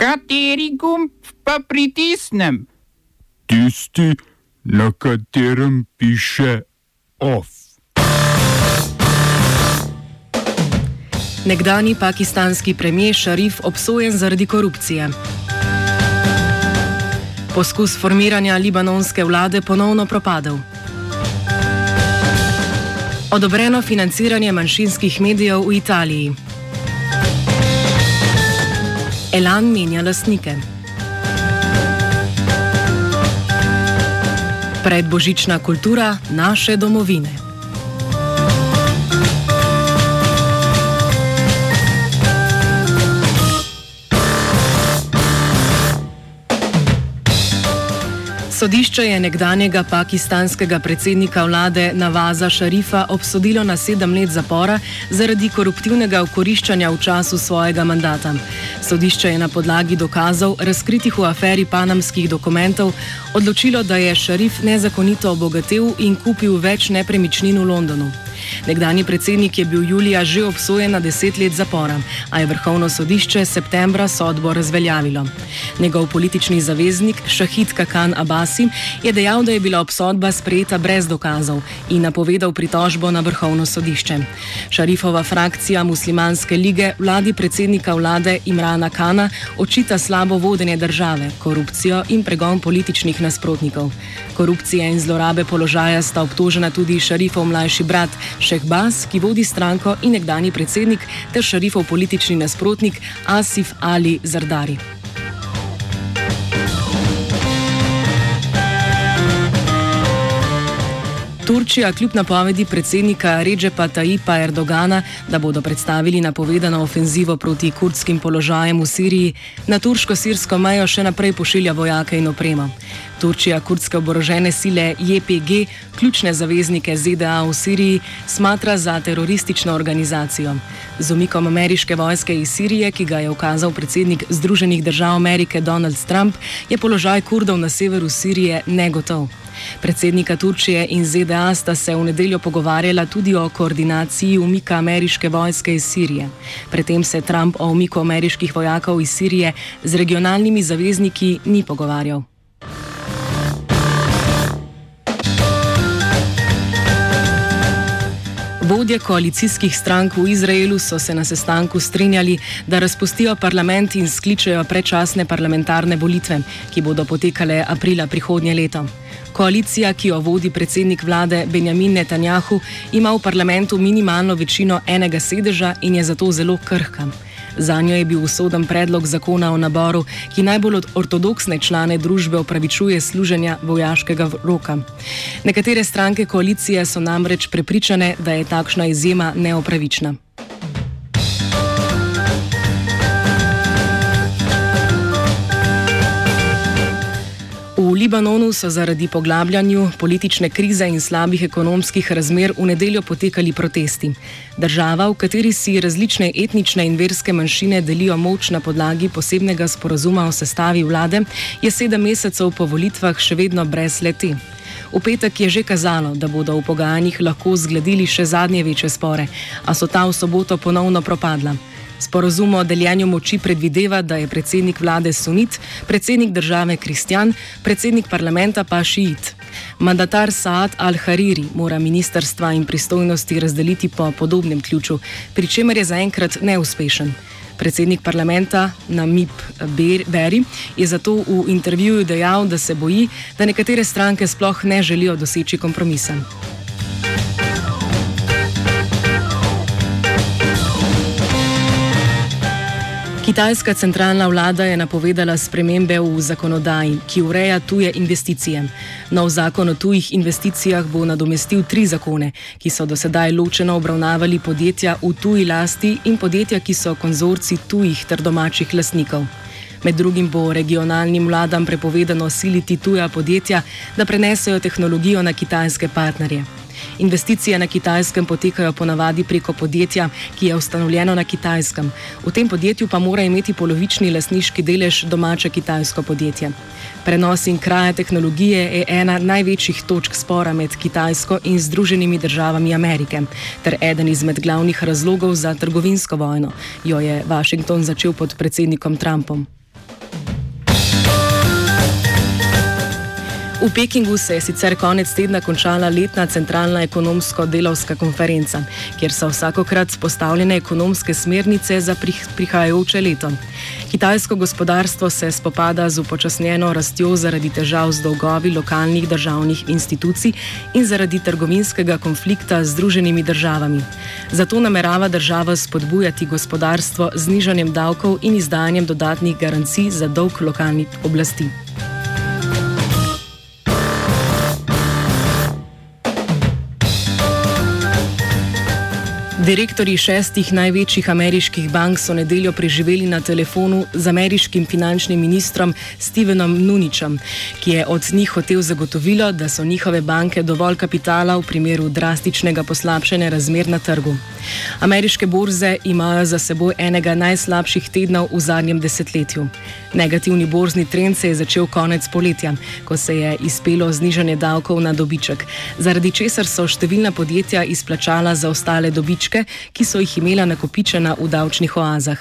Kateri gumb pa pritisnem? Tisti, na katerem piše OF. Nekdani pakistanski premijer Šarif obsojen zaradi korupcije. Poskus formiranja libanonske vlade ponovno propadel. Odobreno financiranje manjšinskih medijev v Italiji. Elan menja lastnike. Predbožična kultura naše domovine. Sodišče je nekdanjega pakistanskega predsednika vlade Navaza Šarifa obsodilo na sedem let zapora zaradi koruptivnega okoriščanja v času svojega mandata. Sodišče je na podlagi dokazov, razkritih v aferi panamskih dokumentov, odločilo, da je Šarif nezakonito obogatil in kupil več nepremičnin v Londonu. Nekdani predsednik je bil julija že obsojen na deset let zapora, a je vrhovno sodišče septembra sodbo razveljavilo. Njegov politični zaveznik Šahid Kakan Abasi je dejal, da je bila obsodba sprejeta brez dokazov in napovedal pritožbo na vrhovno sodišče. Šarifova frakcija muslimanske lige vladi predsednika vlade Imrana Kana očita slabo vodenje države, korupcijo in pregon političnih nasprotnikov. Korupcije in zlorabe položaja sta obtožena tudi Šarifov mlajši brat Šehbaz, ki vodi stranko in nekdani predsednik, ter Šarifov politični nasprotnik Asif Ali Zardari. Turčija kljub napovedi predsednika Ređepa Taipa Erdogana, da bodo predstavili napovedano ofenzivo proti kurdskim položajem v Siriji, na turško-sirsko mejo še naprej pošilja vojake in opremo. Turčija kurdske oborožene sile JPG, ključne zaveznike ZDA v Siriji, smatra za teroristično organizacijo. Z umikom ameriške vojske iz Sirije, ki ga je ukazal predsednik Združenih držav Amerike Donald Trump, je položaj kurdov na severu Sirije negotov. Predsednika Turčije in ZDA sta se v nedeljo pogovarjala tudi o koordinaciji umika ameriške vojske iz Sirije. Predtem se Trump o umiku ameriških vojakov iz Sirije z regionalnimi zavezniki ni pogovarjal. Vodje koalicijskih strank v Izraelu so se na sestanku strinjali, da razpustijo parlament in skličejo predčasne parlamentarne volitve, ki bodo potekale aprila prihodnje leto. Koalicija, ki jo vodi predsednik vlade Benjamin Netanjahu, ima v parlamentu minimalno večino enega sedeža in je zato zelo krhka. Za njo je bil usoden predlog zakona o naboru, ki najbolj od ortodoksne člane družbe opravičuje služenja vojaškega roka. Nekatere stranke koalicije so namreč prepričane, da je takšna izjema neopravična. Libanonu so zaradi poglabljanja politične krize in slabih ekonomskih razmer v nedeljo potekali protesti. Država, v kateri si različne etnične in verske manjšine delijo moč na podlagi posebnega sporazuma o sestavi vlade, je sedem mesecev po volitvah še vedno brez leti. V petek je že kazalo, da bodo v pogajanjih lahko zgledili še zadnje večje spore, a so ta v soboto ponovno propadla. Sporozum o deljenju moči predvideva, da je predsednik vlade sunit, predsednik države kristjan, predsednik parlamenta pa šiit. Mandatar Saad al-Hariri mora ministerstva in pristojnosti razdeliti po podobnem ključu, pri čemer je zaenkrat neuspešen. Predsednik parlamenta Namib Beri je zato v intervjuju dejal, da se boji, da nekatere stranke sploh ne želijo doseči kompromisa. Kitajska centralna vlada je napovedala spremembe v zakonodaji, ki ureja tuje investicije. Nov zakon o tujih investicijah bo nadomestil tri zakone, ki so do sedaj ločeno obravnavali podjetja v tuji lasti in podjetja, ki so konzorci tujih ter domačih lasnikov. Med drugim bo regionalnim vladam prepovedano siliti tuja podjetja, da prenesejo tehnologijo na kitajske partnerje. Investicije na kitajskem potekajo ponavadi preko podjetja, ki je ustanovljeno na kitajskem. V tem podjetju pa mora imeti polovični lasniški delež domače kitajsko podjetje. Prenos in kraja tehnologije je ena največjih točk spora med Kitajsko in Združenimi državami Amerike, ter eden izmed glavnih razlogov za trgovinsko vojno, jo je Washington začel pod predsednikom Trumpom. V Pekingu se je sicer konec tedna končala letna centralna ekonomsko-delovska konferenca, kjer so vsakokrat postavljene ekonomske smernice za prihajajoče leto. Kitajsko gospodarstvo se spopada z upočasnjeno rastjo zaradi težav z dolgovi lokalnih državnih institucij in zaradi trgovinskega konflikta z Združenimi državami. Zato namerava država spodbujati gospodarstvo z nižanjem davkov in izdajanjem dodatnih garancij za dolg lokalnih oblasti. Direktori šestih največjih ameriških bank so nedeljo preživeli na telefonu z ameriškim finančnim ministrom Stevenom Nuničem, ki je od njih hotel zagotovilo, da so njihove banke dovolj kapitala v primeru drastičnega poslabšanja razmer na trgu. Ameriške borze imajo za seboj enega najslabših tednov v zadnjem desetletju. Negativni borzni trend se je začel konec poletja, ko se je izpelo znižanje davkov na dobiček, zaradi česar so številna podjetja izplačala zaostale dobičke, ki so jih imela nakopičena v davčnih oazah.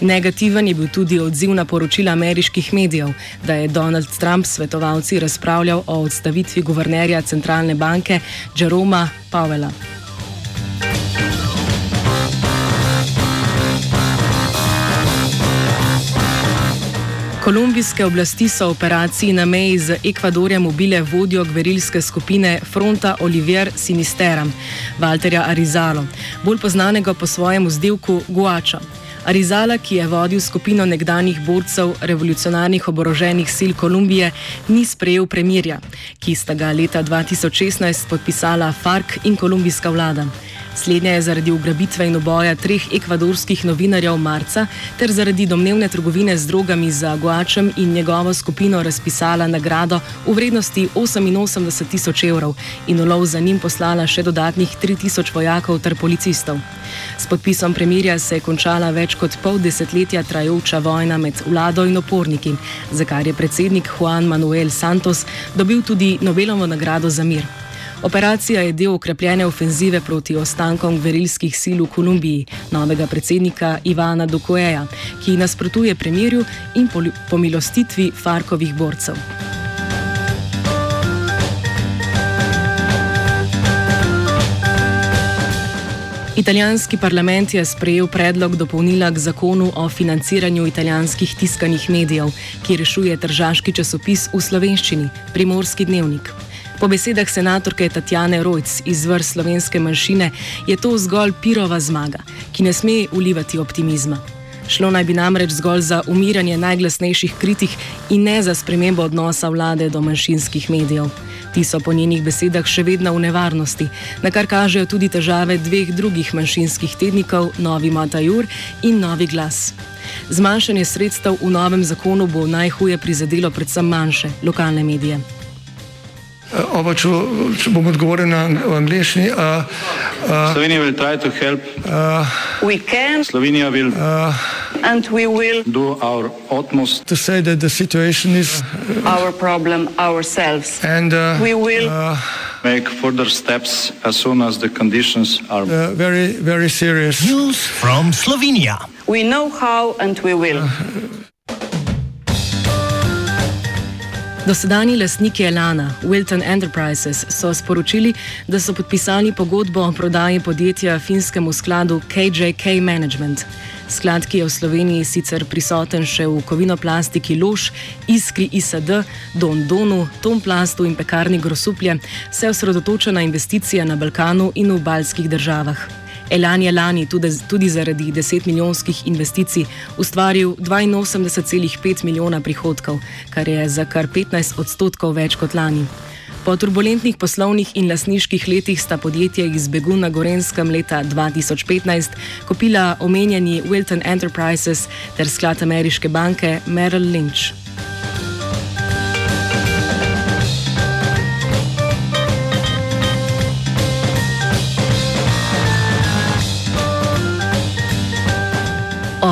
Negativen je bil tudi odziv na poročila ameriških medijev, da je Donald Trump svetovalci razpravljal o odstavitvi guvernerja centralne banke Jeroma Powella. Kolumbijske oblasti so operaciji na meji z Ekvadorjem ubile vodjo gverilske skupine Fronta Olivier Sinistera, Walterja Arizalo, bolj znanega po svojem vzdelku Guača. Arizala, ki je vodil skupino nekdanjih borcev revolucionarnih oboroženih sil Kolumbije, ni sprejel premirja, ki sta ga leta 2016 podpisala FARC in kolumbijska vlada. Slednja je zaradi ugrabitve in oboja treh ekvadorskih novinarjev marca ter zaradi domnevne trgovine z drogami za Guačem in njegovo skupino razpisala nagrado v vrednosti 88 tisoč evrov in ulov za njim poslala še dodatnih 3 tisoč vojakov ter policistov. S podpisom premirja se je končala več kot pol desetletja trajajoča vojna med vlado in oporniki, za kar je predsednik Juan Manuel Santos dobil tudi Nobelovo nagrado za mir. Operacija je del okrepljene ofenzive proti ostankom verilskih sil v Kolumbiji, novega predsednika Ivana Dukoeja, ki nasprotuje premirju in pomilostitvi Farkovih borcev. Italijanski parlament je sprejel predlog dopolnila k zakonu o financiranju italijanskih tiskanih medijev, ki rešuje tržaški časopis v slovenščini, Primorski dnevnik. Po besedah senatorke Tatjane Rojc iz vrst slovenske manjšine je to zgolj pirova zmaga, ki ne sme ulivati optimizma. Šlo naj bi namreč zgolj za umiranje najglasnejših kritik in ne za spremembo odnosa vlade do manjšinskih medijev. Ti so po njenih besedah še vedno v nevarnosti, na kar kažejo tudi težave dveh drugih manjšinskih tednikov, Novi Matajur in Novi Glas. Zmanjšanje sredstev v novem zakonu bo najhuje prizadelo predvsem manjše lokalne medije. Oba, če, če bom odgovoril na angliški. Uh, uh, Slovenija bo poskušala pomagati. Slovenija bo naredila naš utmost, da bo rekla, da je situacija naš problem, naš sebe. In da bomo naredili nadaljnje korake, as soon as the conditions are very, very serious. News from Slovenia. We know how and we will. Uh, Dosedani lastniki Elana, Wilton Enterprises, so sporočili, da so podpisali pogodbo o prodaji podjetja finskemu skladu KJK Management. Sklad, ki je v Sloveniji sicer prisoten še v kovinoplastiki Lož, Iskri ISD, Don Donu, Tomplastu in pekarni Grosuplje, se osredotoča na investicije na Balkanu in v baljskih državah. Elan je lani tudi, tudi zaradi 10 milijonskih investicij ustvaril 82,5 milijona prihodkov, kar je za kar 15 odstotkov več kot lani. Po turbulentnih poslovnih in lasniških letih sta podjetja iz Begu na Gorenskem leta 2015 kupila omenjeni Wilton Enterprises ter sklad ameriške banke Merrill Lynch.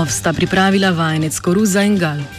Sta pripravila vajenec Koruza in Gal.